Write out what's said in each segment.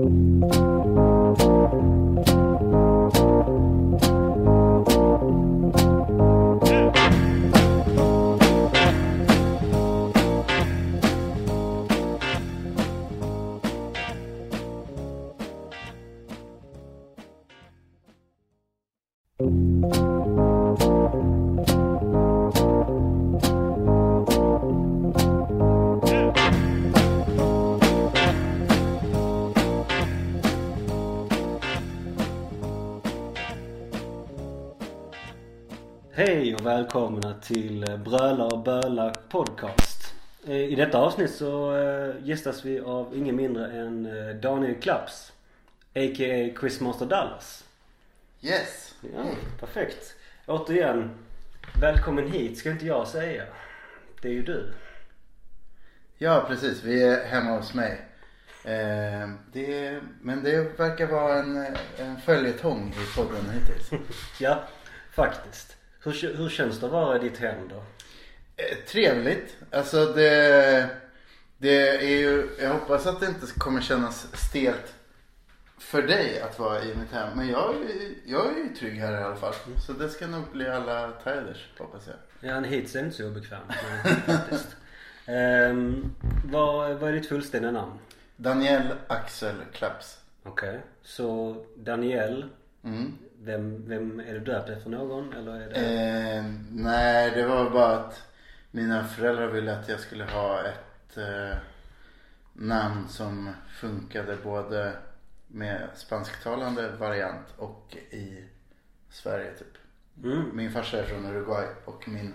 Thank you. Välkomna till Bröla och Böla podcast. Eh, I detta avsnitt så eh, gästas vi av ingen mindre än eh, Daniel Klaps. A.k.a. Quizmaster Dallas. Yes. Ja, perfekt. Återigen, välkommen hit ska inte jag säga. Det är ju du. Ja precis, vi är hemma hos mig. Eh, det, men det verkar vara en, en följetong i podden hittills. Ja, faktiskt. Hur, hur känns det att vara i ditt hem då? Eh, trevligt. Alltså det, det är ju, jag hoppas att det inte kommer kännas stelt för dig att vara i mitt hem. Men jag, är- jag är ju trygg här i alla fall. Så det ska nog bli alla tiders hoppas jag. Ja, en hit är inte så obekvämt men faktiskt. Ehm, vad, vad är ditt fullständiga namn? Daniel Axel Klaps. Okej, så Daniel, Mm. vem, vem är du döpt efter någon eller är det? Eh, nej, det var bara att mina föräldrar ville att jag skulle ha ett eh, namn som funkade både med spansktalande variant och i Sverige typ. Mm. Min farsa är från Uruguay och min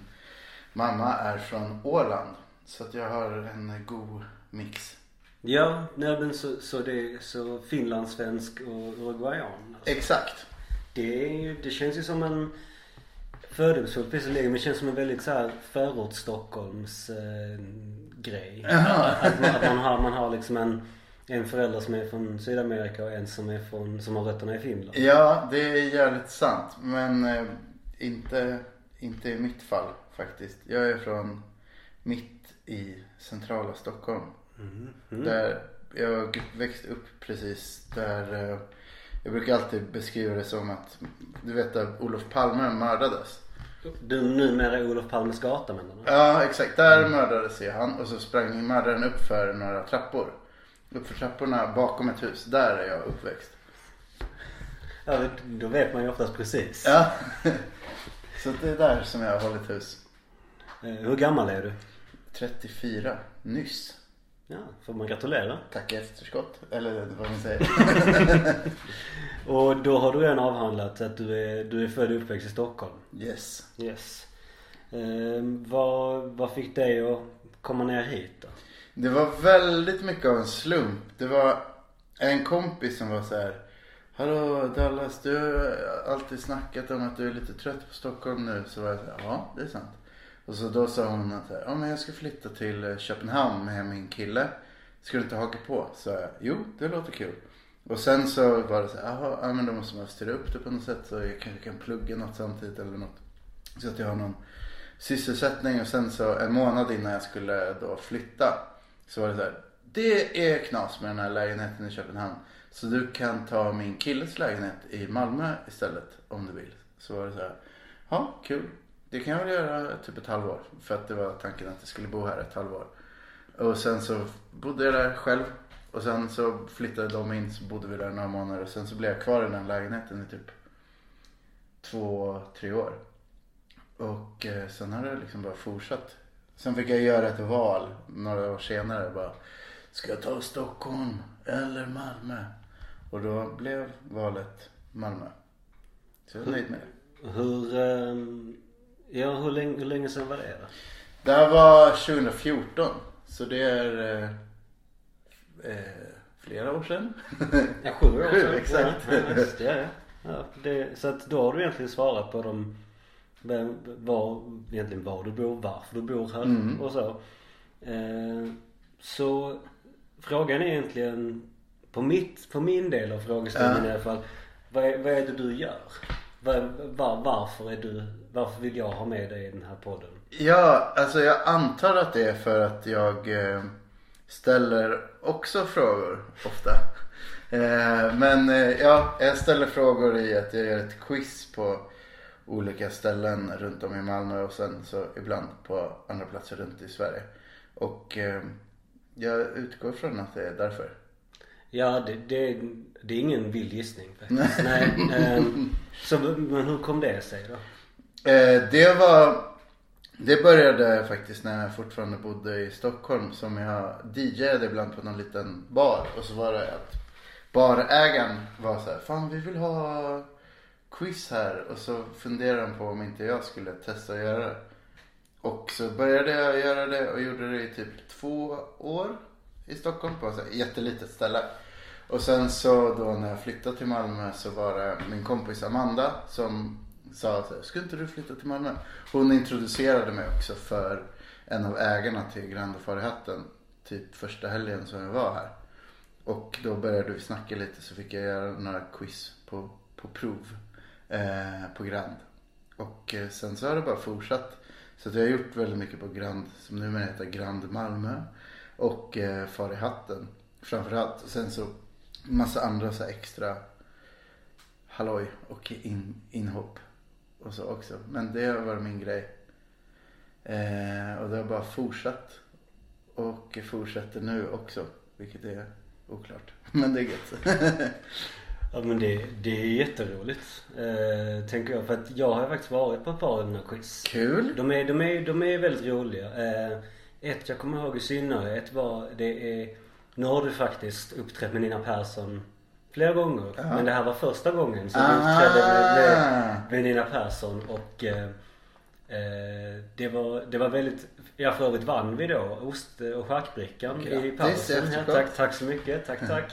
mamma är från Åland. Så att jag har en god mix. Ja, nej, men så, så det är så finlandssvensk och uruguayan. Alltså. Exakt. Det, är, ju- det känns ju som en fördomsfullt visserligen men det känns som en väldigt så här förort Stockholms eh, grej. Att, man, att man har, man har liksom en, en förälder som är från Sydamerika och en som är från, som har rötterna i Finland. Ja, det är jävligt sant. Men eh, inte, inte i mitt fall faktiskt. Jag är från mitt i centrala Stockholm. Mm. Där jag växte upp precis där. Eh, jag brukar alltid beskriva det som att, du vet där Olof Palme mördades. Du numera Olof Palmes gata menar du? Ja exakt, där mördades ju han och så sprang mördaren upp för några trappor. Uppför trapporna bakom ett hus, där är jag uppväxt. Ja, då vet man ju oftast precis. Ja. Så det är där som jag har hållit hus. Eh, Hur gammal är du? 34, nyss. Ja, får man gratulera. Tack i efterskott, eller vad man säger. Och då har du redan avhandlat att du är, du är född och uppväxt i Stockholm. Yes. Yes. Ehm, vad, vad fick dig att komma ner hit då? Det var väldigt mycket av en slump. Det var en kompis som var så här. Hallå Dallas, du har alltid snackat om att du är lite trött på Stockholm nu. Så var jag så här, ja det är sant. Och så då sa hon att ja men jag ska flytta till eh, Köpenhamn med min kille. Ska du inte haka på? Så jag, jo det låter kul. Och sen så var det så här, jaha, ja men då måste man styra upp det på något sätt så jag kanske kan plugga något samtidigt eller något. Så att jag har någon sysselsättning och sen så en månad innan jag skulle då flytta så var det så här. Det är knas med den här lägenheten i Köpenhamn. Så du kan ta min killes lägenhet i Malmö istället om du vill. Så var det så här. Ja, kul. Det kan jag väl göra typ ett halvår. För att det var tanken att jag skulle bo här ett halvår. Och sen så bodde jag där själv. Och sen så flyttade de in så bodde vi där några månader. Och sen så blev jag kvar i den lägenheten i typ två, tre år. Och eh, sen har det liksom bara fortsatt. Sen fick jag göra ett val några år senare. Bara, ska jag ta Stockholm eller Malmö? Och då blev valet Malmö. Så jag är nöjd med det. Hur, ehm, ja hur länge, hur länge sedan var det då? Det här var 2014. Så det är eh, eh, flera år sedan. Ja, sju år Sju, sedan. exakt. Ja, ja, just ja, ja. ja, det, så att då har du egentligen svarat på de, vem- var, egentligen var du bor, varför du bor här Mm. och så. Eh, så frågan är egentligen, på, mitt, på min del av frågeställningen Ja. i alla fall. Vad är, vad är det du gör? Var, var, varför är du, varför vill jag ha med dig i den här podden? Ja, alltså jag antar att det är för att jag eh, ställer också frågor ofta. Eh, men eh, ja, jag ställer frågor i att jag gör ett quiz på olika ställen runt om i Malmö och sen så ibland på andra platser runt i Sverige. Och jag utgår från att det är därför. Ja, det, det, det är ingen vild gissning faktiskt. Nej. ehm, så, men hur kom det sig då? Eh, det var Det började faktiskt när jag fortfarande bodde i Stockholm som jag DJade ibland på någon liten bar och så var det att barägaren var så här, fan vi vill ha quiz här och så funderade de på om inte jag skulle testa att göra det. Och så började jag göra det och gjorde det i typ två år i Stockholm på ett jättelitet ställe. Och sen så då när jag flyttade till Malmö så var det min kompis Amanda som sa så här, ska inte du flytta till Malmö? Hon introducerade mig också för en av ägarna till Grand Far i hatten. Typ första helgen som jag var här. Och då började vi snacka lite så fick jag göra några quiz på, på prov eh, på Grand. Och eh, sen så har det bara fortsatt. Så att jag har gjort väldigt mycket på Grand som numera heter Grand Malmö. Och eh, Far i hatten framförallt. Och sen så massa andra så extra halloj och in, inhopp. Och så också. Men det har varit min grej. Eh, och det har bara fortsatt. Och fortsätter nu också. Vilket är oklart. Men det är gött. Ja men det, det är jätteroligt. Eh, tänker jag. För att jag har faktiskt varit på ett par av dina quiz. Kul. De är, de är, de är väldigt roliga. Eh, ett jag kommer ihåg i synnerhet var, det är, nu har du faktiskt uppträtt med Nina Persson flera gånger. Ja. Men det här var första gången som du Ah. uppträdde med, med, med Nina Persson och eh, eh, det, var, det var väldigt, ja för övrigt vann vi då ost och charkbrickan i Grattis pausen. Ja, tack, tack så mycket, tack tack.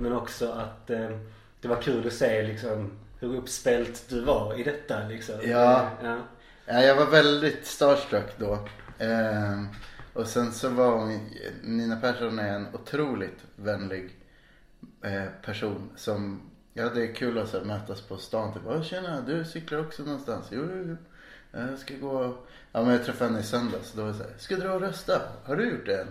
Men också att eh, det var kul att se liksom hur uppspelt du var i detta liksom. Ja. ja. Ja, jag var väldigt starstruck då. Ehm, och sen så var hon, Nina Persson är en otroligt vänlig eh, Eh, person som, ja det är kul att så här, mötas på stan. Typ, Åh, tjena, du cyklar också någonstans? Jo, jo, jo. Eh, jag ska gå, ja men jag träffade henne i söndags. Då var det så här, ska du dra och rösta? Har du gjort det än?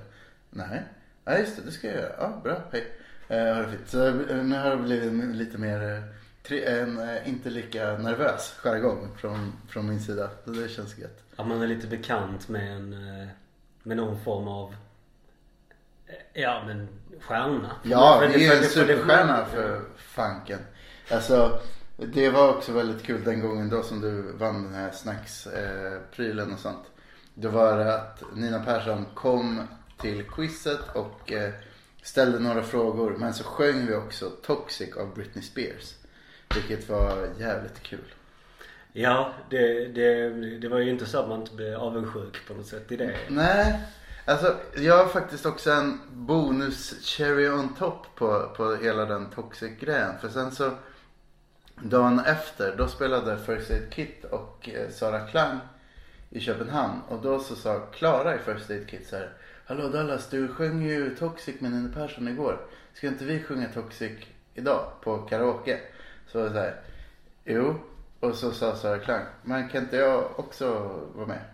Nej. Ja just det, det ska jag göra. Ja, bra, hej. Eh, ha det fint. Så eh, nu har det blivit lite mer, en inte lika nervös jargong från, från min sida. Så det känns gött. Ja man är lite bekant med en, med någon form av, ja men stjärna. Ja, det är en för för superstjärna för fanken. Alltså, det var också väldigt kul den gången då som du vann den här snacksprylen och sånt. Då var det att Nina Persson kom till quizet och eh, ställde några frågor. Men så sjöng vi också Toxic av Britney Spears. Vilket var jävligt kul. Ja, det, det, det var ju inte så att man inte blev avundsjuk på något sätt i det. Nej, alltså jag har faktiskt också en bonus cherry on top på, på hela den toxic grejen. För sen så dagen efter då spelade First Aid Kit och eh, Sara Klang i Köpenhamn. Och då så sa Klara i First Aid Kit så här. Hallå Dallas, du sjöng ju Toxic med Nina Persson igår. Ska inte vi sjunga Toxic idag på karaoke? Så var det så här. Jo. Och så sa Sara Klang. Men kan inte jag också vara med?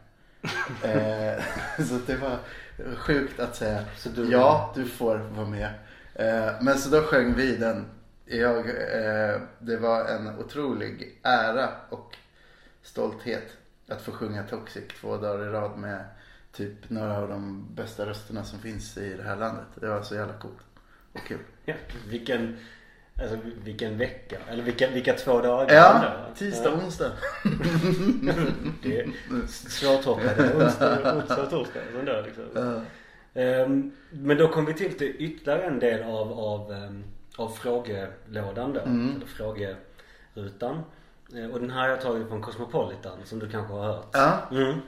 Eh, så det var sjukt att säga. Så du- Ja, du får vara med. Eh, men så då sjöng vi den. Jag, eh, det var en otrolig ära och stolthet att få sjunga Toxic två dagar i rad med typ några av de bästa rösterna som finns i det här landet. Det var så jävla coolt och kul. Ja, vilken, alltså vilken vecka. Eller vilka, vilka två dagar. Ja, tisdag, Ja, onsdag. det är svårtoppade onsdag, onsdag och torsdag. Sån där liksom. Ehm, men då kom vi till till ytterligare en del av, av, ehm, av frågelådan då. Mm. Eller frågerutan. Eh, Och den här har jag tagit från Cosmopolitan som du kanske har hört. Ja. Mm.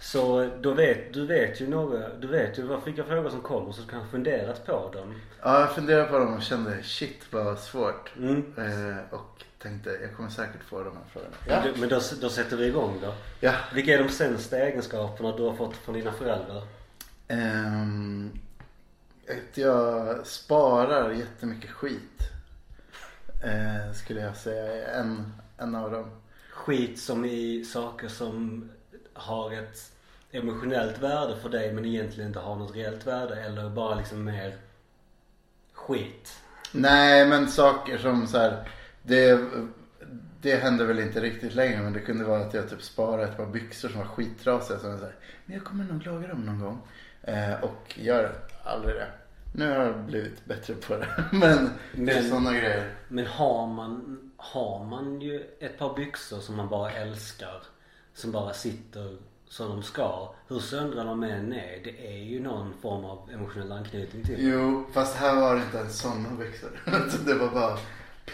Så då vet, du vet ju några, du vet ju vad, vilka frågor som kommer så du kan ha funderat på dem. ja, jag funderade på dem och kände shit vad svårt. Mm. Eh, och tänkte jag kommer säkert få de här frågorna. Du- Men då, då sätter vi igång då. Ja. Vilka är de sämsta egenskaperna du har fått från dina föräldrar? Att jag sparar jättemycket skit. Eh, skulle jag säga är en, en av dem. Skit som i saker som har ett emotionellt värde för dig men egentligen inte har något reellt värde eller bara liksom mer skit. Nej men saker som så här. Det, det hände väl inte riktigt längre men det kunde vara att jag typ sparade ett par byxor som var skittrasiga. Så jag, så här, men jag kommer nog laga dem någon gång. Eh, och gör aldrig det. Nu har jag blivit bättre på det. Men, det är Men- sådana grejer. Men har man, har man ju ett par byxor som man bara älskar. Som bara sitter som de ska. Hur söndrar de än är. Det är ju någon form av emotionell anknytning till. Jo, fast här var det inte ens sådana. Alltså, det var bara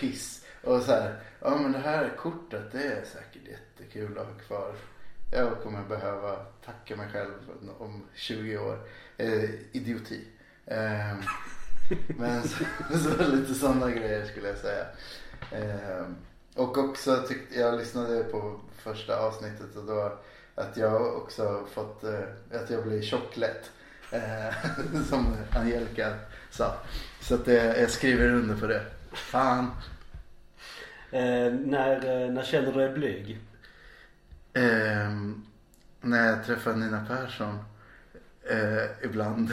piss. Och så här, ja men det här kortet det är säkert jättekul att ha kvar. Jag kommer behöva tacka mig själv om 20 år. Eh, idioti. Eh, men så, så lite sådana grejer skulle jag säga. Eh, och också tyckte jag lyssnade på första avsnittet och då att jag också fått, eh, att jag blir tjocklätt. Eh, som Angelica sa. Så att det, jag skriver under på det. Fan. Eh, när, eh, när känner du dig blyg? Ehm, när jag träffar Nina Persson. Eh, ibland.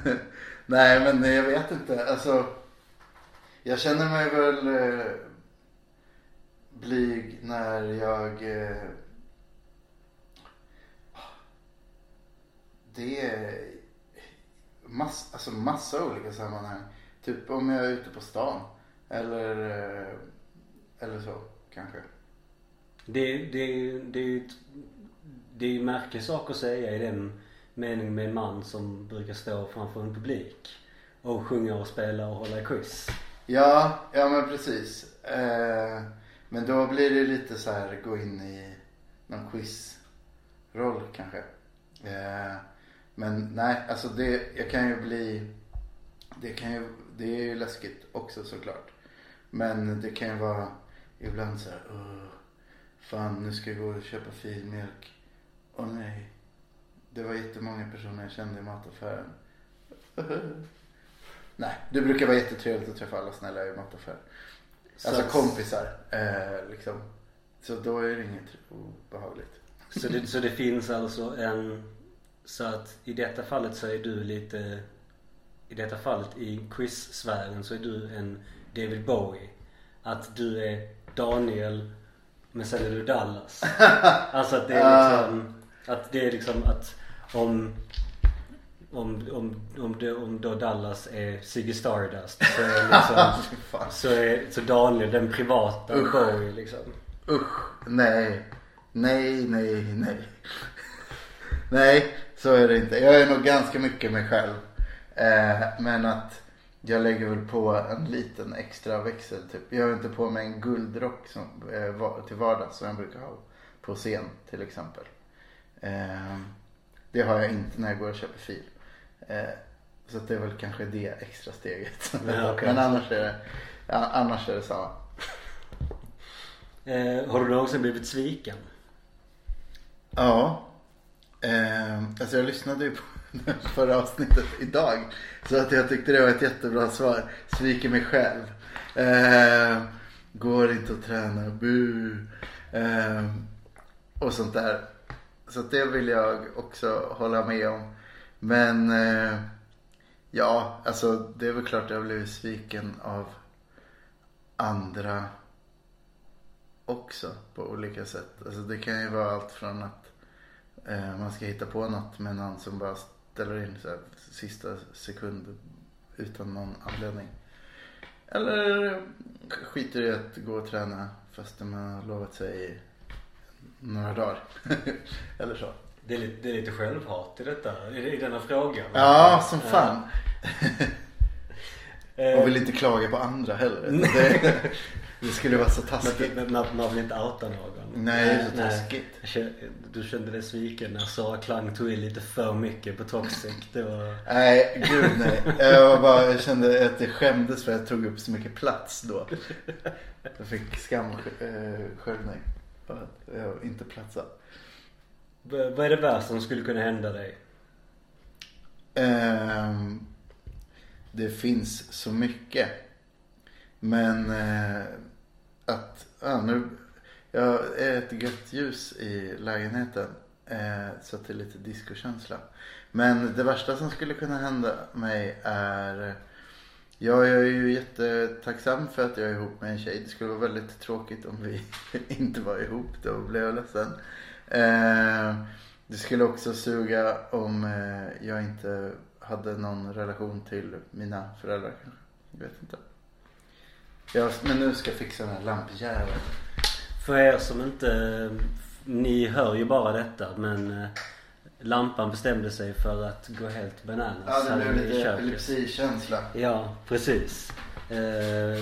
Nej men jag vet inte. Alltså. Jag känner mig väl eh, blyg när jag. Eh, det är mass, alltså massa olika sammanhang. Typ om jag är ute på stan. Eller, eh, eller så kanske. Det, det, det är ju ett- det är ju en märklig sak att säga i den meningen med en man som brukar stå framför en publik. Och sjunga och spela och hålla quiz. Ja, ja men precis. Eh, men då blir det lite så här gå in i någon quizroll kanske. Eh, men nej, alltså det, jag kan ju bli, det kan ju, det är ju läskigt också såklart. Men det kan ju vara ibland så här, Oh, fan nu ska jag gå och köpa filmjölk. Åh nej, det var jättemånga personer jag kände i mataffären. Nej, det brukar vara jättetrevligt att träffa alla snälla i mataffären så Alltså att- kompisar eh, liksom. Så då är det inget obehagligt. Så det, så det finns alltså en... Så att i detta fallet så är du lite... I detta fallet i quiz-sfären så är du en David Bowie. Att du är Daniel men sen är du Dallas. Alltså att det är liksom... Att det är liksom att om... Om, om, om, det, om då Dallas är Ziggy Stardust så är liksom... Så är så Daniel den privata Usch. Bowie liksom. Usch, nej. Nej, nej, nej. nej, så är det inte. Jag är nog ganska mycket mig själv. Eh, men att jag lägger väl på en liten extra växel typ. Jag har inte på mig en guldrock som, eh, till vardags som jag brukar ha på scen till exempel. Eh, det har jag inte när jag går och köper fil. Eh, så det är väl kanske det extra steget. Ja, okej. Men annars är det, annars är det samma. Eh, har du någonsin blivit sviken? Ja. Eh, alltså jag lyssnade ju på förra avsnittet idag. Så att jag tyckte det var ett jättebra svar. Sviker mig själv. Eh, går inte att träna. Bu. Eh, och sånt där. Så att det vill jag också hålla med om. Men eh, ja, alltså det är väl klart jag har blivit sviken av andra också på olika sätt. Alltså det kan ju vara allt från att eh, man ska hitta på något med någon som bara ställer in så här, sista sekund utan någon anledning. Eller skiter i att gå och träna fast man har lovat sig några dagar. Eller så. Det är lite, det är lite självhat i detta, i, denna frågan. Ja, som fan. Eh, Och vill inte klaga på andra heller. Det, det skulle vara så taskigt. men, men man vill inte outa någon. Nej, det är så taskigt. Kände- Du kände dig sviken när Sara Klang tog i lite för mycket på Toxic. Det var... Nej, gud nej. Jag, var bara, jag kände att jag skämdes för att jag tog upp så mycket plats då. Jag fick skamsköljning. För att jag inte platsade. V- Vad är det värsta som skulle kunna hända dig? Ehm, det finns så mycket. Men eh, att, ja, nu, jag är ett gött ljus i lägenheten. Eh, så att det är lite diskokänsla. Men det värsta som skulle kunna hända mig är Ja, Jag är ju jättetacksam för att jag är ihop med en tjej. Det skulle vara väldigt tråkigt om vi inte var ihop. Då blev jag ledsen. Eh, det skulle också suga om eh, jag inte hade någon relation till mina föräldrar kanske. Jag vet inte. Ja, men nu ska jag fixa den här lampjäveln. För er som inte... Ni hör ju bara detta men eh, lampan bestämde sig för att gå helt bananas Ja, det blev lite epilepsikänsla. Ja, precis. Eh,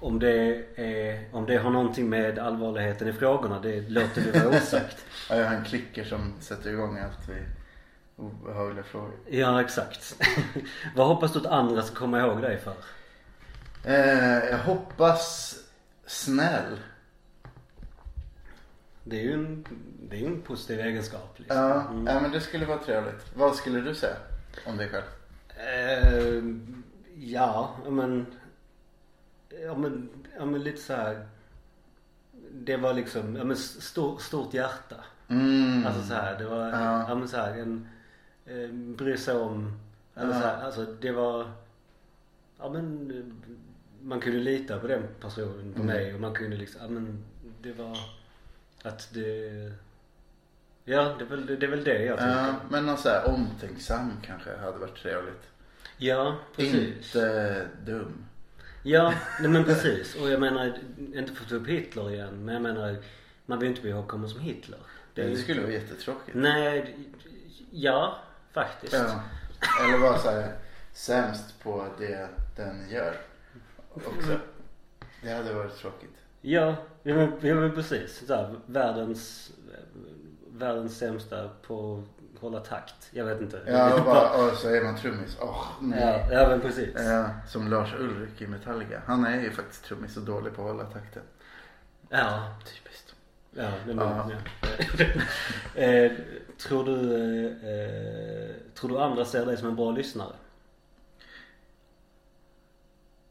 om, det är, om det har någonting med allvarligheten i frågorna, det låter vi vara osagt. Ja, jag har en klicker som sätter igång allt vid obehagliga frågor. Ja, exakt. Vad hoppas du att andra ska komma ihåg dig för? Eh, jag hoppas snäll. Det är ju en, det är en positiv egenskap. Liksom. Ja, Mm. ja, men det skulle vara trevligt. Vad skulle du säga om dig själv? Eh, ja, men... Ja men, ja, men lite så här. Det var liksom, ja men stor, stort hjärta. Mm. Alltså så här, det var, Ja. ja, men så här, en, eh, bry sig om, eller Ja. så här, alltså det var, ja men man kunde lita på den personen, på Mm. mig och man kunde liksom, ja men det var att det, ja det är väl det, är väl det jag tycker. Ja, men någon så här omtänksam kanske hade varit trevligt. Ja, precis. Inte dum. Ja, nej, men precis. Och jag menar, inte för att ta upp Hitler igen, men jag menar, man vill inte bli ihågkommen som Hitler. Det, ju- skulle vara jättetråkigt. Nej, ja, faktiskt. Ja. Eller vara så här sämst på det den gör. Också. Det hade varit tråkigt. Ja, ja men, ja, men precis. Så här, världens, världens sämsta på hålla takt. Jag vet inte. Ja, och, bara, och så är man trummis. Åh, nej. ja, ja, men precis. Ja, som Lars Ulrik i Metallica. Han är ju faktiskt trummis och dålig på att hålla takten. Ja, Typiskt. ja, men, Ja. ja. eh, tror du, eh, tror du andra ser dig som en bra lyssnare?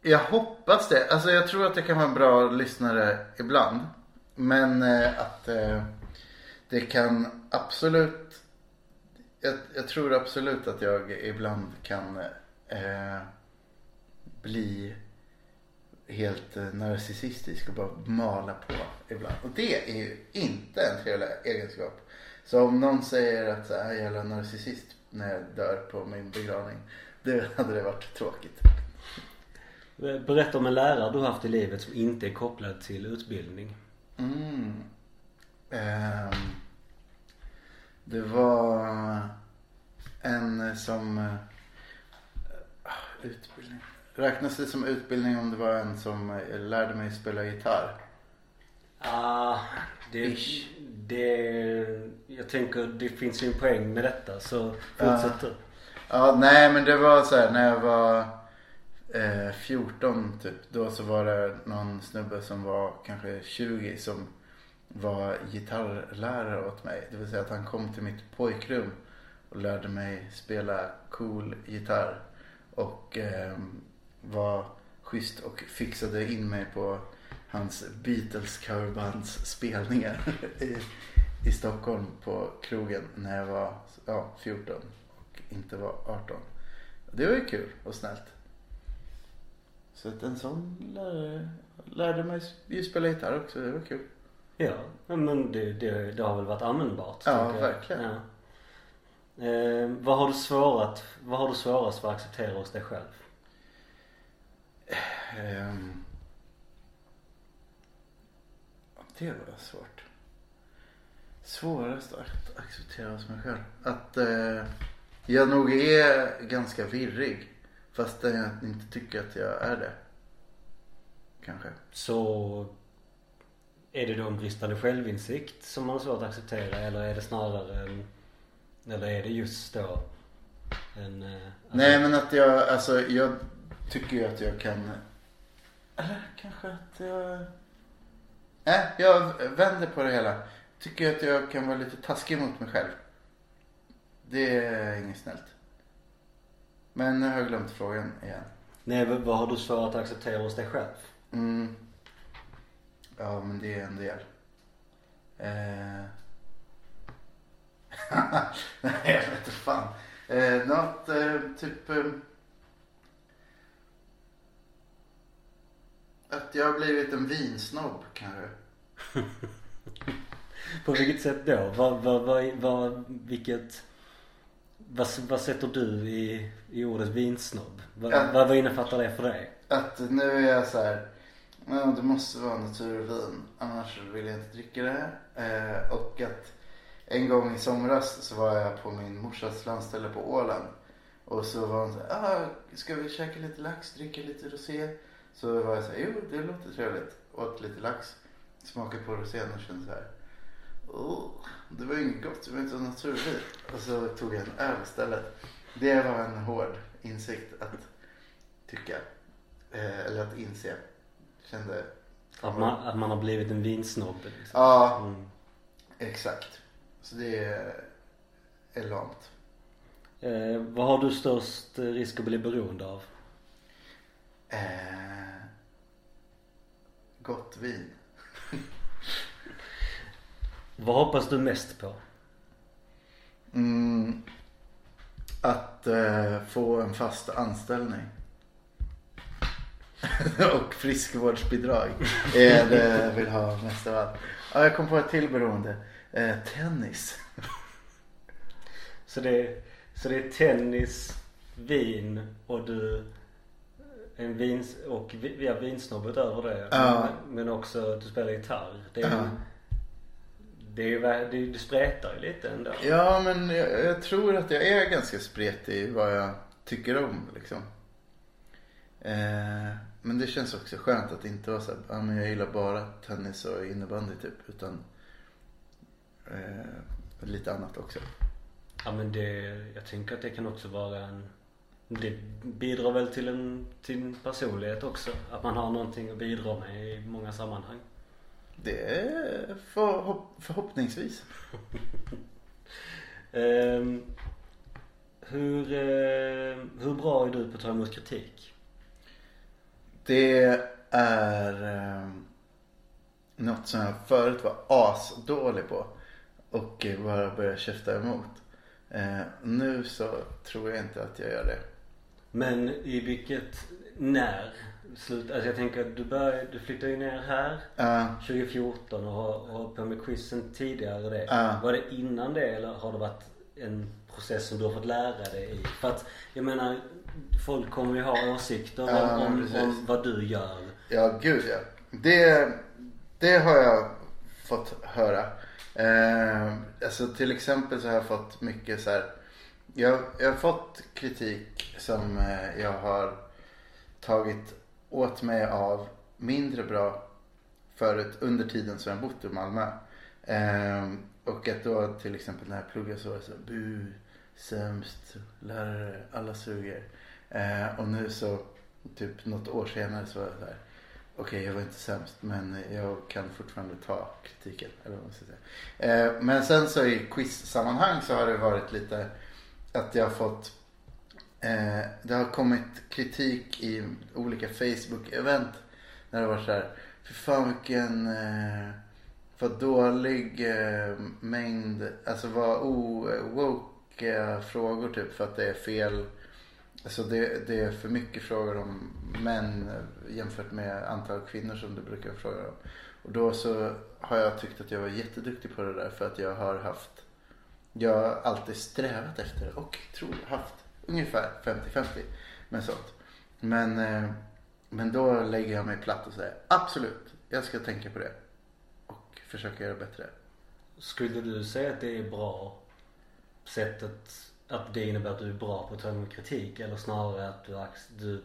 Jag hoppas det. Alltså jag tror att jag kan vara en bra lyssnare ibland. Men eh, att eh, det kan absolut. Jag, jag tror absolut att jag ibland kan eh, bli helt eh, narcissistisk och bara mala på ibland. Och det är ju inte en trevlig egenskap. Så om någon säger att jag är narcissist när jag dör på min begravning. Det hade det varit tråkigt. Berätta om en lärare du har haft i livet som inte är kopplad till utbildning. Mm. Ehm, det var en som... eh, utbildning. Räknas det som utbildning om det var en som eh, lärde mig spela gitarr? Ah, det, Ish. det, jag tänker det finns ju en poäng med detta så fortsätt du. Ja, nej men det var så här när jag var eh, 14 typ. Då så var det någon snubbe som var kanske 20 som var gitarrlärare åt mig. Det vill säga att han kom till mitt pojkrum och lärde mig spela cool gitarr. Och eh, var schysst och fixade in mig på hans Beatles coverbands spelningar i, i Stockholm på krogen när jag var ja, 14 och inte var 18. Det var ju kul och snällt. Så att en sån lärare lärde mig ju spela gitarr också. Det var kul. Ja, men det, det, det har väl varit användbart. Ja, verkligen. Ja. Eh, vad har du svårat, vad har du svårast för att acceptera hos dig själv? Ehm. Det var svårt. Svårast att acceptera hos mig själv. Att eh, jag nog är ganska virrig. Fast jag inte tycker att jag är det. Kanske. Så är det då en bristande självinsikt som man har svårt att acceptera eller är det snarare en, eller är det just då en... eh, Alltså, Nej men att jag, alltså jag tycker ju att jag kan Eller kanske att jag Nej, jag vänder på det hela. Tycker att jag kan vara lite taskig mot mig själv. Det är inget snällt. Men nu har jag glömt frågan igen. Nej, vad vad har du svårt att acceptera hos dig själv? Mm. Ja men det är en del. Eh... Nej jag vet inte fan. Eh, något eh, typ. Eh... Att jag har blivit en vinsnobb kanske. På vilket sätt då? Vad, vad, vad, vad, vilket... Vad, vad sätter du i, i ordet vinsnobb? Vad, vad, vad innefattar det för dig? Att nu är jag så här. Ja, det måste vara naturvin. Annars vill jag inte dricka det. Eh, och att en gång i somras så var jag på min morsas landställe på Åland. Och så var hon så här. Ah, ska vi käka lite lax, dricka lite rosé? Så var jag så här. Jo, det låter trevligt. Åt lite lax. Smakade på rosén och kände så här. Oh, det var ju inget gott, det var inte naturvin. Och så tog jag en öl istället. Det var en hård insikt att tycka. Eh, eller att inse. Kände. Att man, att man har blivit en vinsnobb liksom. Ja, Mm. exakt. Så det är, är lamt. Eh, vad har du störst risk att bli beroende av? Eh, gott vin. Vad hoppas du mest på? Mm, att eh, få en fast anställning. och friskvårdsbidrag är det jag vill ha mest av allt. Ja, jag kom på ett till beroende. Eh, tennis. Så det, är, så det är tennis, vin och du en vins och vi, har vinsnobb utöver det. Ja. Men, men också du spelar gitarr. Det är, Ja. det är det spretar ju lite ändå. Ja, men jag, jag tror att jag är ganska spretig i vad jag tycker om liksom. Eh, men det känns också skönt att inte vara så här, ja men jag gillar bara tennis och innebandy typ. Utan eh, lite annat också. Ja men det, jag tänker att det kan också vara en det bidrar väl till en, till en personlighet också. Att man har någonting att bidra med i många sammanhang. Det är för, förhoppningsvis. Ehm, hur, eh, hur bra är du på att ta emot kritik? Det är eh, något som jag förut var asdålig på. Och bara började käfta emot. Eh, nu så tror jag inte att jag gör det. Men i vilket, när? Slut, alltså jag tänker att du började, du flyttade ju ner här Ja, 2014 och har hållit på med quizen tidigare det. Ja. Var det innan det eller har det varit en process som du har fått lära dig i? För att jag menar, folk kommer ju ha åsikter Ja, om, om, vad du gör. ja gud ja. Det, det har jag fått höra. Eh, alltså till exempel så har jag fått mycket så här. Jag, jag har fått kritik som eh, jag har tagit åt mig av mindre bra förut under tiden som jag bott i Malmö. Eh, och att då till exempel när jag pluggade så var det så bu, sämst, lärare, alla suger. Eh, och nu så typ något år senare så var jag så här. Okej, jag var inte sämst men jag kan fortfarande ta kritiken. Eller vad man ska säga. Eh, men sen så i quiz-sammanhang så har det varit lite att jag har fått eh, Det har kommit kritik i olika Facebook-event. När det var så här. För fan vilken eh, vad dålig eh, mängd, alltså vad o-woke eh, frågor typ för att det är fel. Alltså det, det är för mycket frågor om män jämfört med antal kvinnor som du brukar fråga om. Och då så har jag tyckt att jag var jätteduktig på det där för att jag har haft Jag har alltid strävat efter och tror haft ungefär 50-50 med sånt. Men, eh, men då lägger jag mig platt och säger absolut, jag ska tänka på det. Och försöka göra bättre. Skulle du säga att det är bra sättet att det innebär att du är bra på att ta emot kritik eller snarare att du, du,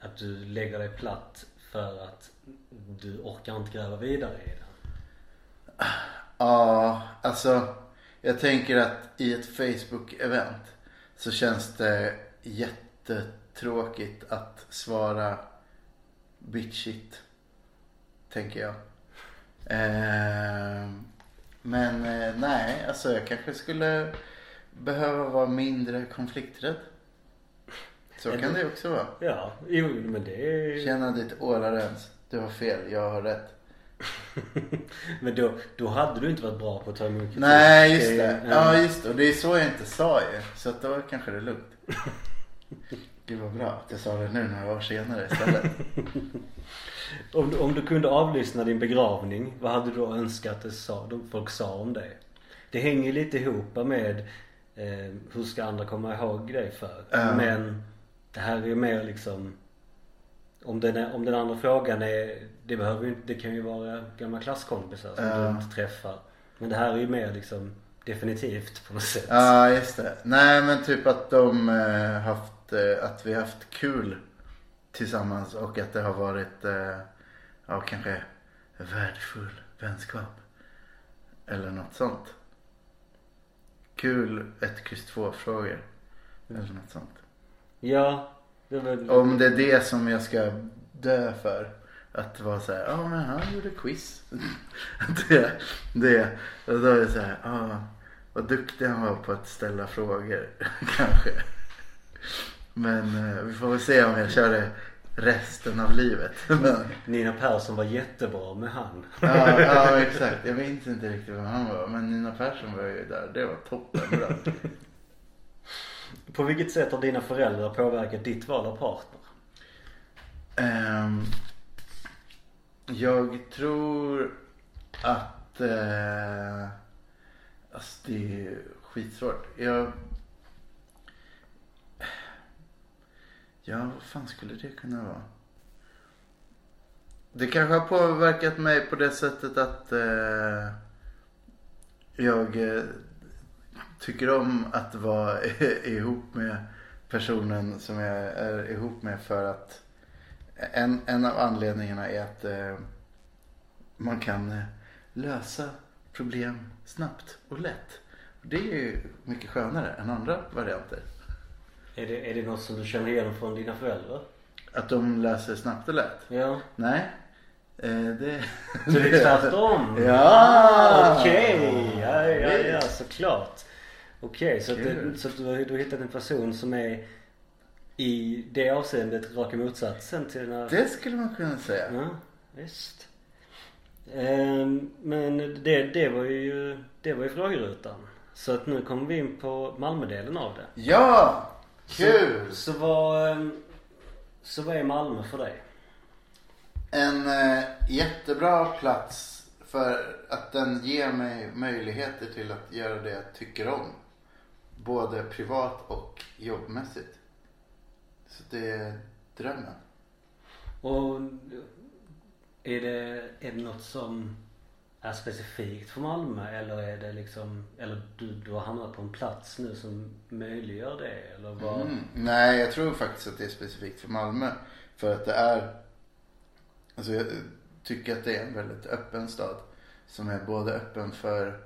att du lägger dig platt för att du orkar inte gräva vidare i den? Ja, alltså jag tänker att i ett Facebook-event så känns det jättetråkigt att svara bitchigt. Tänker jag. Eh, men eh, nej, alltså jag kanske skulle behöva vara mindre konflikträdd. Så kan det också vara. Ja, jo men det är... Känna ditt ålarens. Du har fel, jag har rätt. Men då, då hade du inte varit bra på att ta emot kritik. Nej, just det. Ja. Just det. Och det är så jag inte sa ju. Så att då kanske det är lugnt. Gud vad bra att jag sa det nu några år senare istället. Om, du- om du kunde avlyssna din begravning, vad hade du då önskat att folk sa om dig? Det hänger lite ihop med eh, hur ska andra komma ihåg dig för? Ja. Men det här är ju mer liksom om den, är, om den andra frågan är, det behöver ju inte, det kan ju vara gamla klasskompisar som Ja. du inte träffar. Men det här är ju mer liksom definitivt på något sätt. Ja just det. Nej men typ att de eh, haft, eh, att vi haft kul tillsammans och att det har varit, eh, ja kanske värdefull vänskap. Eller något sånt. Kul ett kryss två frågor. Eller något sånt. Ja, det väl... Om det är det som jag ska dö för. Att vara så här, ja men han gjorde quiz. det, det. Och då är det så här, ja vad duktig han var på att ställa frågor. Kanske. Men eh, vi får väl se om jag kör det resten av livet. Men, Nina Persson var jättebra med han. ja, ja exakt. Jag minns inte riktigt vem han var. Men Nina Persson var ju där. Det var toppen. På vilket sätt har dina föräldrar påverkat ditt val av partner? Ehm, jag tror att... Uh, alltså det är skitsvårt. Jag... Ja, vad fan skulle det kunna vara? Det kanske har påverkat mig på det sättet att eh, jag eh, tycker om att vara ihop med personen som jag är ihop med för att en, en av anledningarna är att eh, man kan eh, lösa problem snabbt och lätt. Det är ju mycket skönare än andra varianter. Är det, är det något som du känner igen från dina föräldrar? Att de löser snabbt och lätt. Ja. Nej. Eh, det... Så det är tvärtom? Ja! Okej, ja, ja, ja såklart. Okej, så, att Kul. det, så du, har- du har hittat en person som är i det avseendet raka motsatsen till den här... Det skulle man kunna säga. Ja, visst. Ehm, men det, det var ju, det var ju frågerutan. Så att nu kommer vi in på Malmödelen av det. Ja! Kul! Så, så vad, ehm, så vad är Malmö för dig? En eh, jättebra plats för att den ger mig möjligheter till att göra det jag tycker om. Både privat och jobbmässigt. Så det är drömmen. Och är det, är det något som är specifikt för Malmö eller är det liksom, eller du, du har hamnat på en plats nu som möjliggör det eller vad? Mm. Nej, jag tror faktiskt att det är specifikt för Malmö. För att det är, alltså jag tycker att det är en väldigt öppen stad. Som är både öppen för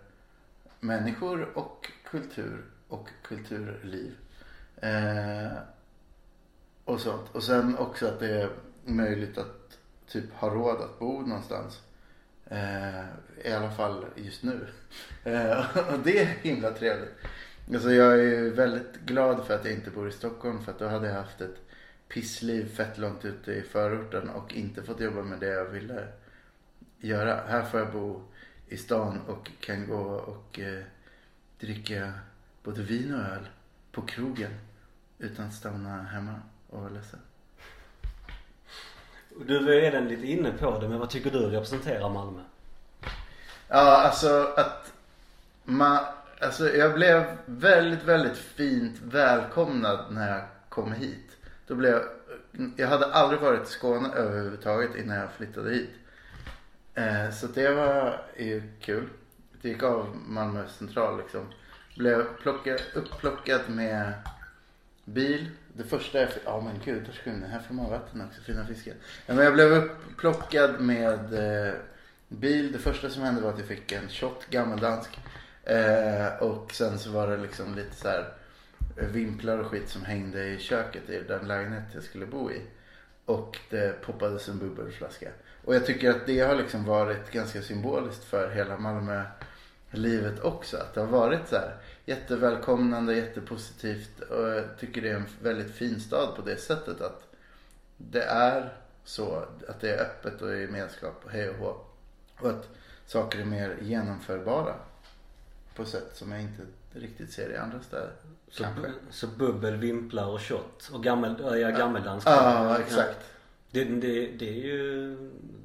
människor och kultur och kulturliv. Eh, och sånt. Och sen också att det är möjligt att typ ha råd att bo någonstans. Eh, I alla fall just nu. Eh, och det är himla trevligt. Alltså jag är ju väldigt glad för att jag inte bor i Stockholm för att då hade jag haft ett pissliv fett långt ute i förorten och inte fått jobba med det jag ville göra. Här får jag bo i stan och kan gå och eh, dricka både vin och öl på krogen utan att stanna hemma och vara ledsen. Du var ju redan lite inne på det men vad tycker du representerar Malmö? Ja, alltså att man, alltså jag blev väldigt, väldigt fint välkomnad när jag kom hit. Då blev jag, jag hade aldrig varit i Skåne överhuvudtaget innan jag flyttade hit. Eh, så det var ju kul. Det gick av Malmö central liksom. Blev plocka, upplockad med bil. Det första jag fick, ja men gud, där ska här får man vatten också, fina fiskar. Ja, men jag blev upplockad med eh, bil. Det första som hände var att jag fick en shot gammeldansk. Eh, och sen så var det liksom lite så här eh, vimplar och skit som hängde i köket i den lägenhet jag skulle bo i. Och det poppades en bubbelflaska. Och jag tycker att det har liksom varit ganska symboliskt för hela Malmö livet också. Att det har varit så här jättevälkomnande, jättepositivt. Och jag tycker det är en väldigt fin stad på det sättet att det är så. Att det är öppet och gemenskap och hej och hå. Och att saker är mer genomförbara. På sätt som jag inte riktigt ser i andra städer. Så, Kanske. så bubbel, vimplar och shot. Och gammel, ja, ja, gammeldansk. Ja, exakt. Det, det, det är ju,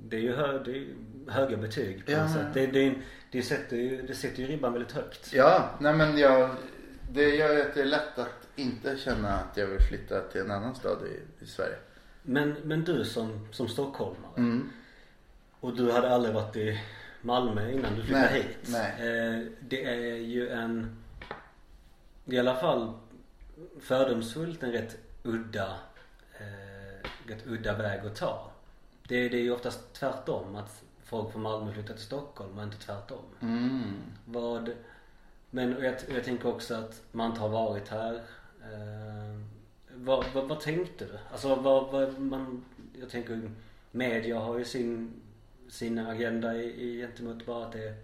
det är ju, hö, det är ju höga betyg på Ja, något sätt. Det, det, det, sätter ju, det sätter ju ribban väldigt högt. Ja, nej men jag, det gör ju att det är lätt att inte känna att jag vill flytta till en annan stad i, i Sverige. Men, men du som, som stockholmare. Mm. Och du hade aldrig varit i Malmö innan du flyttade Nej, hit. nej. Eh, det är ju en, i alla fall fördomsfullt en rätt udda, eh, rätt udda väg att ta. Det, det är ju oftast tvärtom att folk från Malmö flyttar till Stockholm och inte tvärtom. Mm. Vad, men och jag, jag tänker också att man inte har varit här. Eh, vad, vad, vad tänkte du? Alltså vad, vad man, jag tänker media har ju sin, sin agenda i, i gentemot bara att det är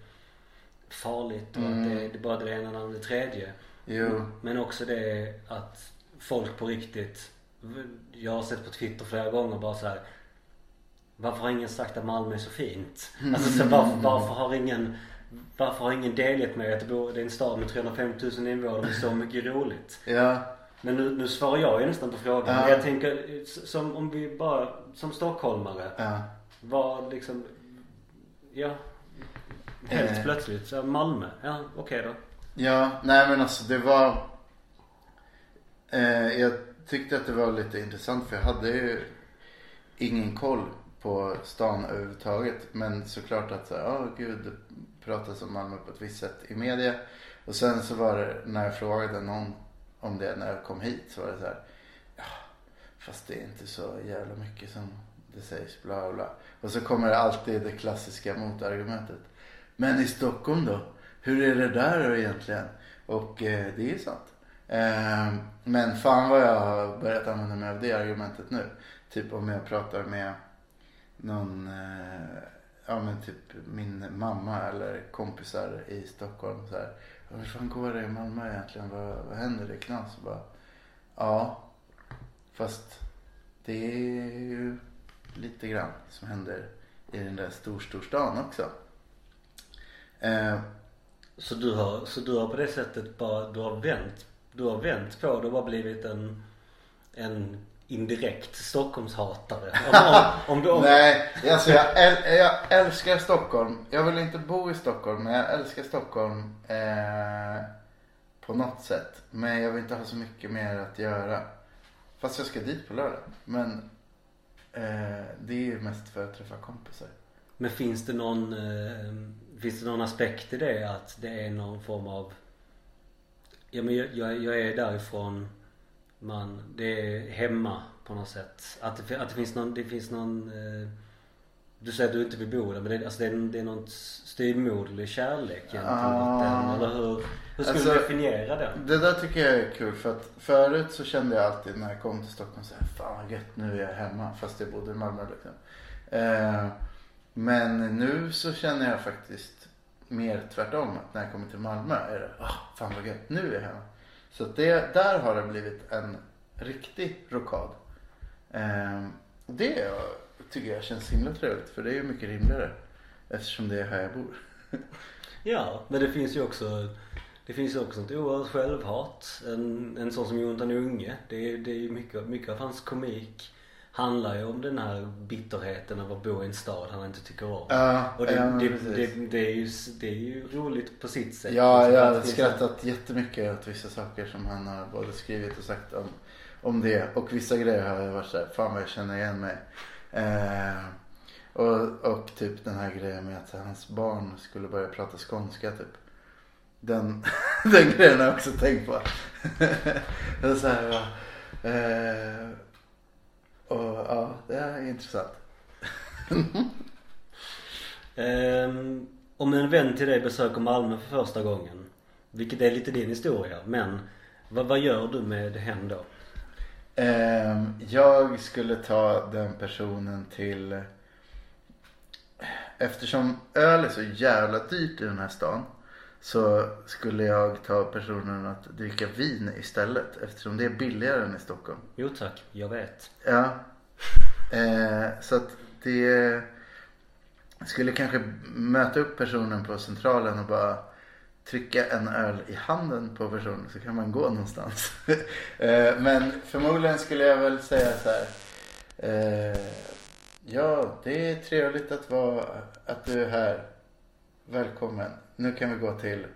farligt och Mm. att det, det är bara det ena och det tredje. Jo. Men också det att folk på riktigt, jag har sett på Twitter flera gånger bara så här. Varför har ingen sagt att Malmö är så fint? Alltså så varför, varför har ingen varför har ingen delgett mig att det, bor, det är en stad med 350 000 invånare med så mycket roligt? Ja. Men nu, nu svarar jag ju nästan på frågan. Ja. Jag tänker, som om vi bara, som stockholmare. Ja. Vad liksom, ja. Helt Eh. plötsligt, så Malmö, ja okej då. Ja, nej men alltså det var eh, Jag tyckte att det var lite intressant för jag hade ju ingen koll på stan överhuvudtaget. Men såklart att så här, ja gud det pratas om Malmö på ett visst sätt i media. Och sen så var det när jag frågade någon om det när jag kom hit så var det så här. Ja, fast det är inte så jävla mycket som det sägs bla bla. Och så kommer det alltid det klassiska motargumentet. Men i Stockholm då? Hur är det där då egentligen? Och eh, det är ju sant. Eh, men fan vad jag har börjat använda mig av det argumentet nu. Typ om jag pratar med någon, eh, ja men typ min mamma eller kompisar i Stockholm så här. "Ja, Hur fan går det i Malmö egentligen? Vad, vad händer? Det är knas. Och bara, ja, fast det är ju lite grann som händer i den där storstorstan också. Eh, Så du har, så du har på det sättet bara, du har vänt, du har vänt på det och bara blivit en, en indirekt Stockholmshatare. Om, om, om Nej, alltså jag, äl- jag älskar Stockholm. Jag vill inte bo i Stockholm men jag älskar Stockholm eh, på något sätt. Men jag vill inte ha så mycket mer att göra. Fast jag ska dit på lördag. Men eh, det är ju mest för att träffa kompisar. Men finns det någon, eh, finns det någon aspekt i det att det är någon form av, ja men jag, jag, jag är därifrån, man, det är hemma på något sätt. Att det, att det finns någon, det finns någon, eh, du säger att du inte vill bo där men det, alltså det, är, det är någon styvmoderlig kärlek gentemot Ah. den eller hur? Hur skulle Alltså, du definiera den? Det där tycker jag är kul för att förut så kände jag alltid när jag kom till Stockholm så här, fan vad gött nu är jag hemma fast jag bodde i Malmö liksom. Eh, men nu så känner jag faktiskt mer tvärtom att när jag kommer till Malmö är det, ah, fan vad gött nu är jag hemma. Så att det, där har det blivit en riktig rockad. Eh, det tycker jag känns himla trevligt för det är ju mycket rimligare eftersom det är här jag bor. Ja, men det finns ju också det finns ju också ett oerhört självhat. En, en sån som Jonathan Unge. Det är, det är ju mycket, mycket av hans komik handlar ju om den här bitterheten av att bo i en stad han inte tycker om. Ja, Och det, ja, det, det, det, är ju, det är ju roligt på sitt sätt. Ja, Liksom, jag har skrattat jättemycket åt vissa saker som han har både skrivit och sagt om, om det. Och vissa grejer har jag varit såhär, fan vad jag känner igen mig. Eh, och, och typ den här grejen med att hans barn skulle börja prata skånska typ. Den, den grejen har jag också tänkt på. det är så här, eh, och ja, det är intressant. Ehm, om en vän till dig besöker Malmö för första gången. Vilket är lite din historia. Men vad, vad gör du med hen då? Ehm, jag skulle ta den personen till... Eftersom öl är så jävla dyrt i den här stan. Så skulle jag ta personen att dricka vin istället. Eftersom det är billigare än i Stockholm. Jo tack, jag vet. Ja. Eh, så att det... Skulle kanske möta upp personen på centralen och bara... trycka en öl i handen på personen så kan man gå någonstans. Eh, Men förmodligen skulle jag väl säga så här. eh, Ja, det är trevligt att, vara, att du är här. Välkommen. Nu kan vi gå till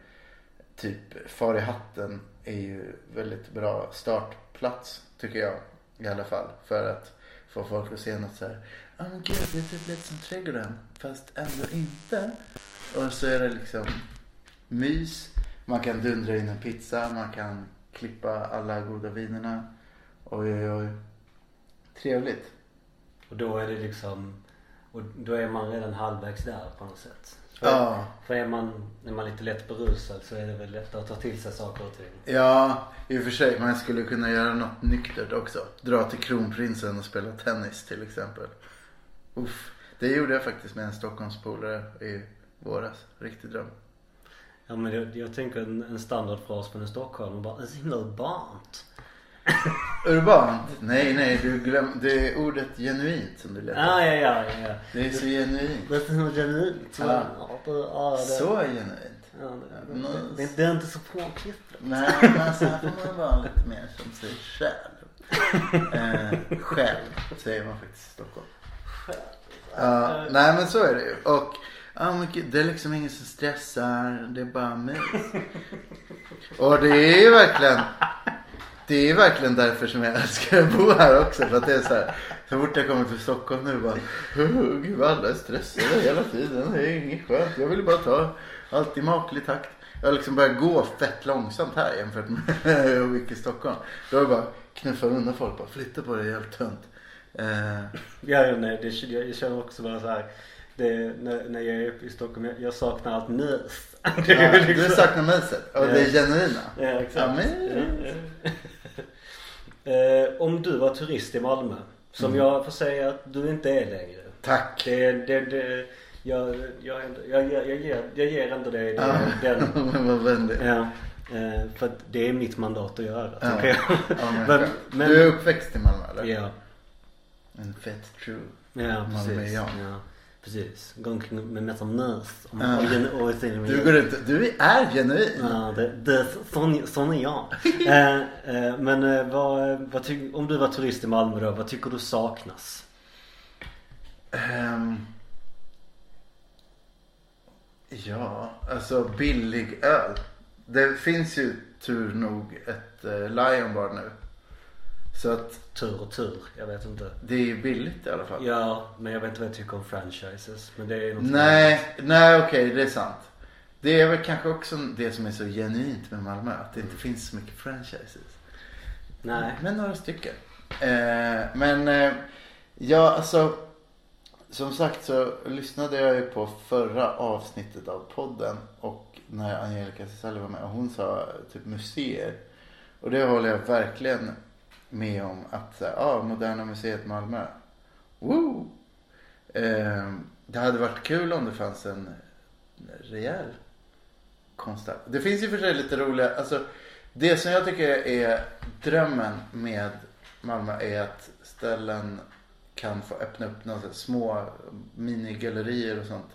typ Far i hatten är ju väldigt bra startplats tycker jag i alla fall. För att få folk att se något så här. Ja men gud det är typ lite som trädgården fast ändå inte. Och så är det liksom mys. Man kan dundra in en pizza. Man kan klippa alla goda vinerna. Oj oj oj. Trevligt. Och då är det liksom och då är man redan halvvägs där på något sätt. För, Ja. för är man, är man lite lätt berusad så är det väl lättare att ta till sig saker och ting. Ja, i och för sig. Man skulle kunna göra något nyktert också. Dra till kronprinsen och spela tennis till exempel. Uff. Det gjorde jag faktiskt med en Stockholmspolare i våras. Riktig dröm. Ja men jag, jag tänker en, en standardfras från en stockholmare bara, det är så himla urbant. Urbant? Nej, nej. Du glöm... Det är ordet genuint som du letar Ja, ja, ja, ja. Det är så genuint. Så himla genuint. Så, Ja. ja, det, Så genuint. Ja, det, det, det, det är inte så påklippt. Nej, men så här får man vara lite mer som sig själv. Eh, själv säger man faktiskt i Stockholm. Ja, nej men så är det ju. Och men det är liksom ingen som stressar. Det är bara mys. Och det är ju verkligen. Det är verkligen därför som jag älskar att bo här också. För att det är så här. Så fort jag kommer till Stockholm nu bara. "Oh, Gud vad alla är stressade hela tiden. Det är inget skönt. Jag vill bara ta allt i maklig takt. Jag har liksom börjat gå fett långsamt här jämfört med hur jag gick i Stockholm. Då är det bara knuffa undan folk. Bara flytta på dig, jävligt helt tönt. Uh... Ja, ja, nej, det, jag, jag känner också bara så här. Det, när, när jag är uppe i Stockholm, jag, jag saknar allt nys. Ja, Du saknar myset och det är genuina. Ja, exakt. Eh, om du var turist i Malmö, som Mm. jag får säga att du inte är längre. Tack. Det, det, det, jag, jag, jag, jag, ger, jag ger ändå dig det, den. Vad vänlig. Ja, eh, för att det är mitt mandat att göra Ja. jag. Ja, men, Men- du är uppväxt i Malmö eller? Ja, En fett true. ja precis. Malmöian. Ja, precis. Går omkring med massa nös. Och, Ja. och, Du går inte, du är genuin. Ja, det, det, sån, sån är jag. eh, eh, men eh, vad, vad ty, om du var turist i Malmö då, vad tycker du saknas? Ehm, ja, alltså billig öl. Det finns ju tur nog ett eh, Lion Bar nu. Så att Tur och tur, jag vet inte. det är ju billigt i alla fall. Ja, men jag vet inte vad jag tycker om franchises. Men det är något Nej, nej okej det är sant. Det är väl kanske också det som är så genuint med Malmö. Att det inte finns så mycket franchises. Nej. Men några stycken. Eh, men eh, ja, alltså. Som sagt så lyssnade jag ju på förra avsnittet av podden. Och när Angelica Cesali var med. Och hon sa typ museer. Och det håller jag verkligen med om. Att så här, ah, Moderna Museet Malmö. Woo! Eh, det hade varit kul om det fanns en rejäl konstnär. Det finns ju för sig lite roliga, alltså det som jag tycker är drömmen med Malmö är att ställen kan få öppna upp några små minigallerier och sånt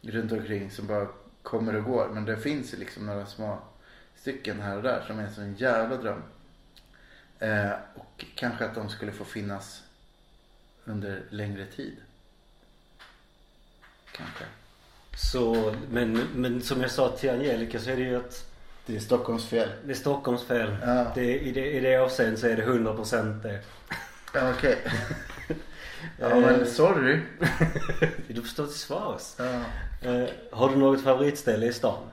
runt omkring som bara kommer och går. Men det finns ju liksom några små stycken här och där som är en sån jävla dröm. Eh, och kanske att de skulle få finnas under längre tid. Kanske. Så, men, men som jag sa till Angelica så är det ju att Det är Stockholms fel. det är Stockholms fel. Ja. Det, i, det, I det avseendet så är det 100% det. Ja, okej. ja, men sorry. Du förstår till svars. Ja. Eh, har du något favoritställe i stan?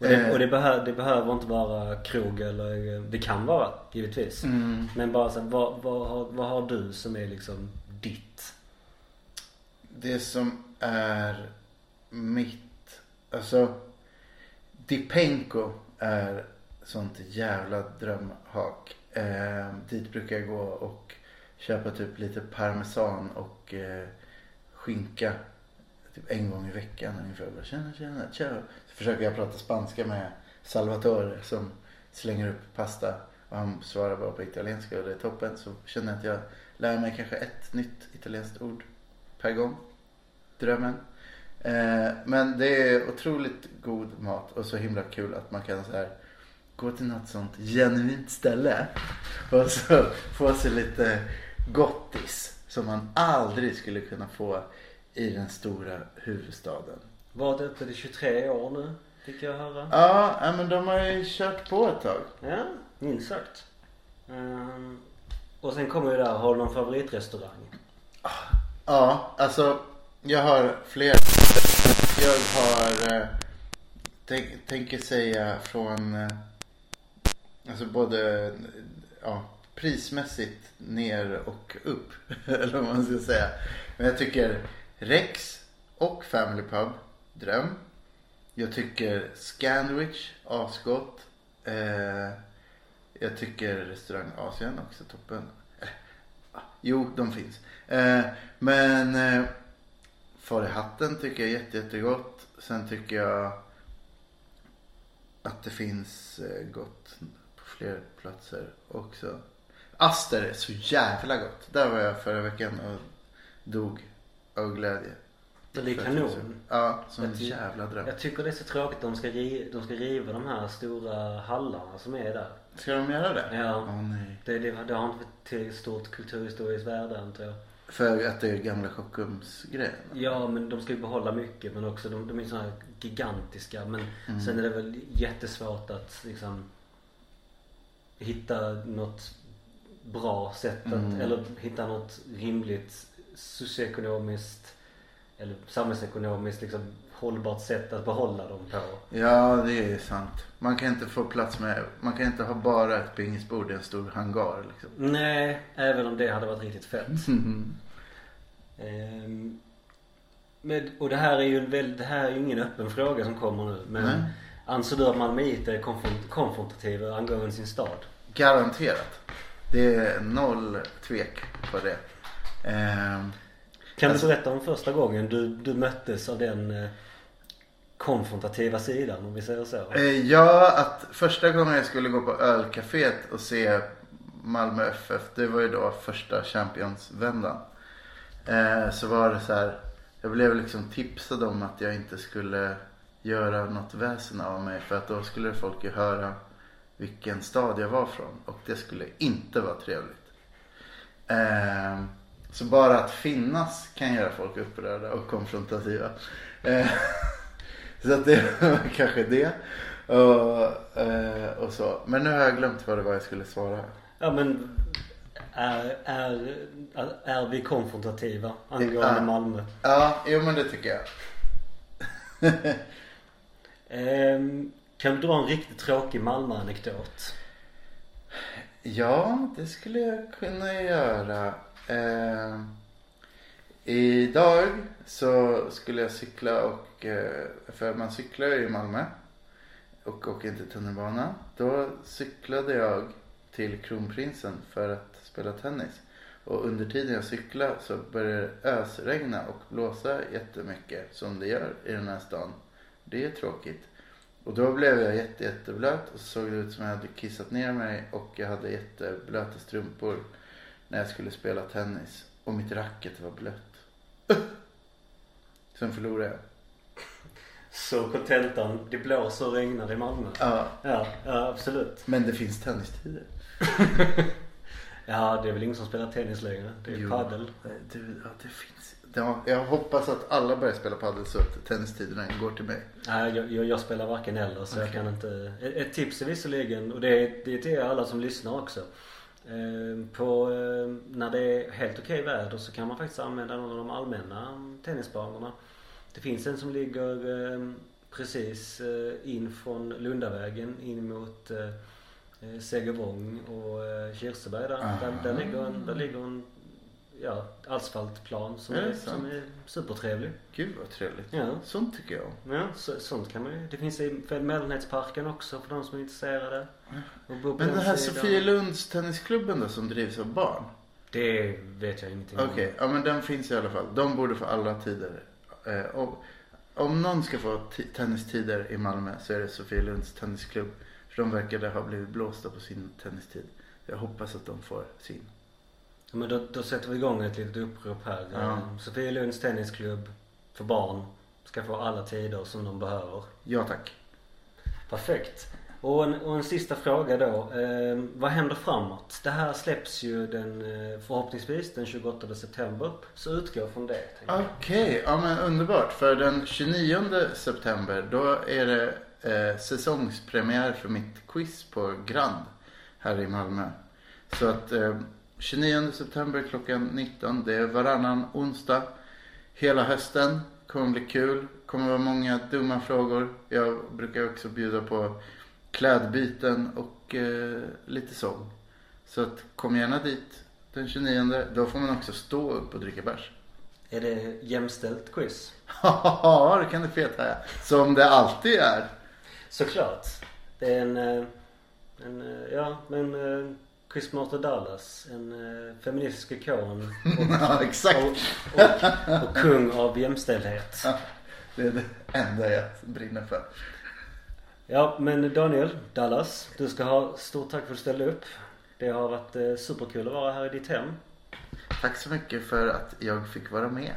Och det, Eh. och det, behö, det behöver inte vara krog eller det kan vara givetvis. Mm. Men bara så här, vad, vad, har, vad har du som är liksom ditt? Det som är mitt, alltså Dipenko är sånt jävla drömhak. Eh, dit brukar jag gå och köpa typ lite parmesan och eh, skinka typ en gång i veckan ungefär. Bara, Tjena, tjena, ciao. Försöker jag prata spanska med Salvatore som slänger upp pasta och han svarar bara på italienska och det är toppen. Så känner jag att jag lär mig kanske ett nytt italienskt ord per gång. Drömmen. Eh, men det är otroligt god mat och så himla kul att man kan så här gå till något sånt genuint ställe och så få sig lite gottis som man aldrig skulle kunna få i den stora huvudstaden. Varit öppet i 23 år nu, fick jag höra. Ja, ja, men de har ju kört på ett tag. Ja, minst sagt. Ehm, och sen kommer ju där, har du någon favoritrestaurang? Ja, alltså jag har flera. Jag har, eh, tänk, tänker säga från, eh, alltså både, ja, prismässigt ner och upp. Eller vad man ska säga. Men jag tycker Rex och Family Pub, dröm. Jag tycker Scandwich, asgott. Eh, jag tycker restaurang Asien också toppen. Eh, jo, de finns. Eh, men eh, Far i hatten tycker jag är jätte, jättegott. Sen tycker jag att det finns eh, gott på fler platser också. Aster är så jävla gott. Där var jag förra veckan och dog av glädje. Det är kanon. Ja, som en jävla dröm. Jag tycker det är så tråkigt att de ska, ri- de ska riva de här stora hallarna som är där. Ska de göra det? Ja. Åh nej. Det, det, det har inte till stort kulturhistoriskt värde antar jag. För att det är gamla Kockums-grejen? Ja men de ska ju behålla mycket men också de, de är så här gigantiska men Mm. sen är det väl jättesvårt att liksom hitta något bra sätt att, Mm. eller hitta något rimligt socioekonomiskt eller samhällsekonomiskt liksom hållbart sätt att behålla dem på. Ja, det är sant. Man kan inte få plats med, man kan inte ha bara ett pingisbord i en stor hangar liksom. Nej, även om det hade varit riktigt fett. Mm. Ehm, men, och det här är ju en väl, det här är ju ingen öppen fråga som kommer nu. Men Nej. anser du att malmöiter är konfront, konfrontativa angående sin stad? Garanterat. Det är noll tvek på det. Ehm, Kan Alltså- du berätta om första gången du, du möttes av den eh, konfrontativa sidan om vi säger så? eh, ja, att första gången jag skulle gå på ölcaféet och se Malmö FF, det var ju då första Champions-vändan. Eh, så var det så här, jag blev liksom tipsad om att jag inte skulle göra något väsen av mig för att då skulle folk ju höra vilken stad jag var från och det skulle inte vara trevligt. Eh, så bara att finnas kan göra folk upprörda och konfrontativa. Eh, så att det var kanske det. Och, eh, och så. Men nu har jag glömt vad det var jag skulle svara. Ja men är, är, är, vi konfrontativa angående Ja. Malmö? Ja, jo men det tycker jag. Ehm, kan du dra en riktigt tråkig Malmö-anekdot? Ja, det skulle jag kunna göra. Eh, idag så skulle jag cykla och, eh, för man cyklar ju i Malmö och åker inte tunnelbana. Då cyklade jag till Kronprinsen för att spela tennis. Och under tiden jag cyklade så började det ösregna och blåsa jättemycket som det gör i den här stan. Det är tråkigt. Och då blev jag jätte, jätteblöt och så såg det ut som jag hade kissat ner mig och jag hade jätteblöta strumpor när jag skulle spela tennis. Och mitt racket var blött. Sen förlorade jag. Så kontentan, det blåser och regnar i Malmö. Ja, Ja, ja absolut. men det finns tennistider. Ja, det är väl ingen som spelar tennis längre. Det är Jo. padel. Det, ja, det finns. Ja, jag hoppas att alla börjar spela padel så att tennistiderna går till mig. Nej, jag, jag, jag spelar varken eller så jag Okej. kan inte. Ett, ett tips är visserligen, och det är, det är till alla som lyssnar också. Eh, på, eh, när det är helt okej väder så kan man faktiskt använda någon av de allmänna tennisbanorna. Det finns en som ligger eh, precis eh, in från Lundavägen in mot eh, eh, Segervång och Kirseberg där. Där, där ligger en, där ligger en ja, asfaltplan som Är det är, som är supertrevlig. Gud vad trevligt. Ja. Sånt tycker jag. Ja, så, sånt kan man ju. Det finns i Mellonhetsparken också för de som är intresserade. Men den här. Sofielunds tennisklubben då som drivs av barn. Det vet jag ingenting om. Okej, ja men den finns i alla fall. De borde få alla tider. Eh, och, om någon ska få tennistider i Malmö så är det Sofielunds tennisklubb. För de verkade ha blivit blåsta på sin tennistid. Jag hoppas att de får sin. Ja, men då, då sätter vi igång ett litet upprop här. Ja. Eh, Sofielunds tennisklubb för barn. ska få alla tider som de behöver. Ja tack. Perfekt. Och en, och en sista fråga då. Eh, vad händer framåt? Det här släpps ju den, eh, förhoppningsvis den 28 september. Så utgå från det. Okej, ja men underbart. För den 29 september då är det eh, säsongspremiär för mitt quiz på Grand här i Malmö. Så att eh, 29 september klockan 19. Det är varannan onsdag. Hela hösten. Kommer bli kul. Kommer vara många dumma frågor. Jag brukar också bjuda på klädbyten och eh, lite sång. Så att kom gärna dit den 29. Då får man också stå upp och dricka bärs. Är det jämställt quiz? Ja, det kan du feta ja. Som det alltid är. Såklart. Det är en, eh, en eh, ja men eh, Chris Marter Dallas. En eh, feministisk ikon. Ja, exakt. Och, och, och kung av jämställdhet. Det är det enda jag brinner för. Ja men Daniel Dallas. Du ska ha stort tack för att du ställde upp. Det har varit eh, superkul att vara här i ditt hem. Tack så mycket för att jag fick vara med.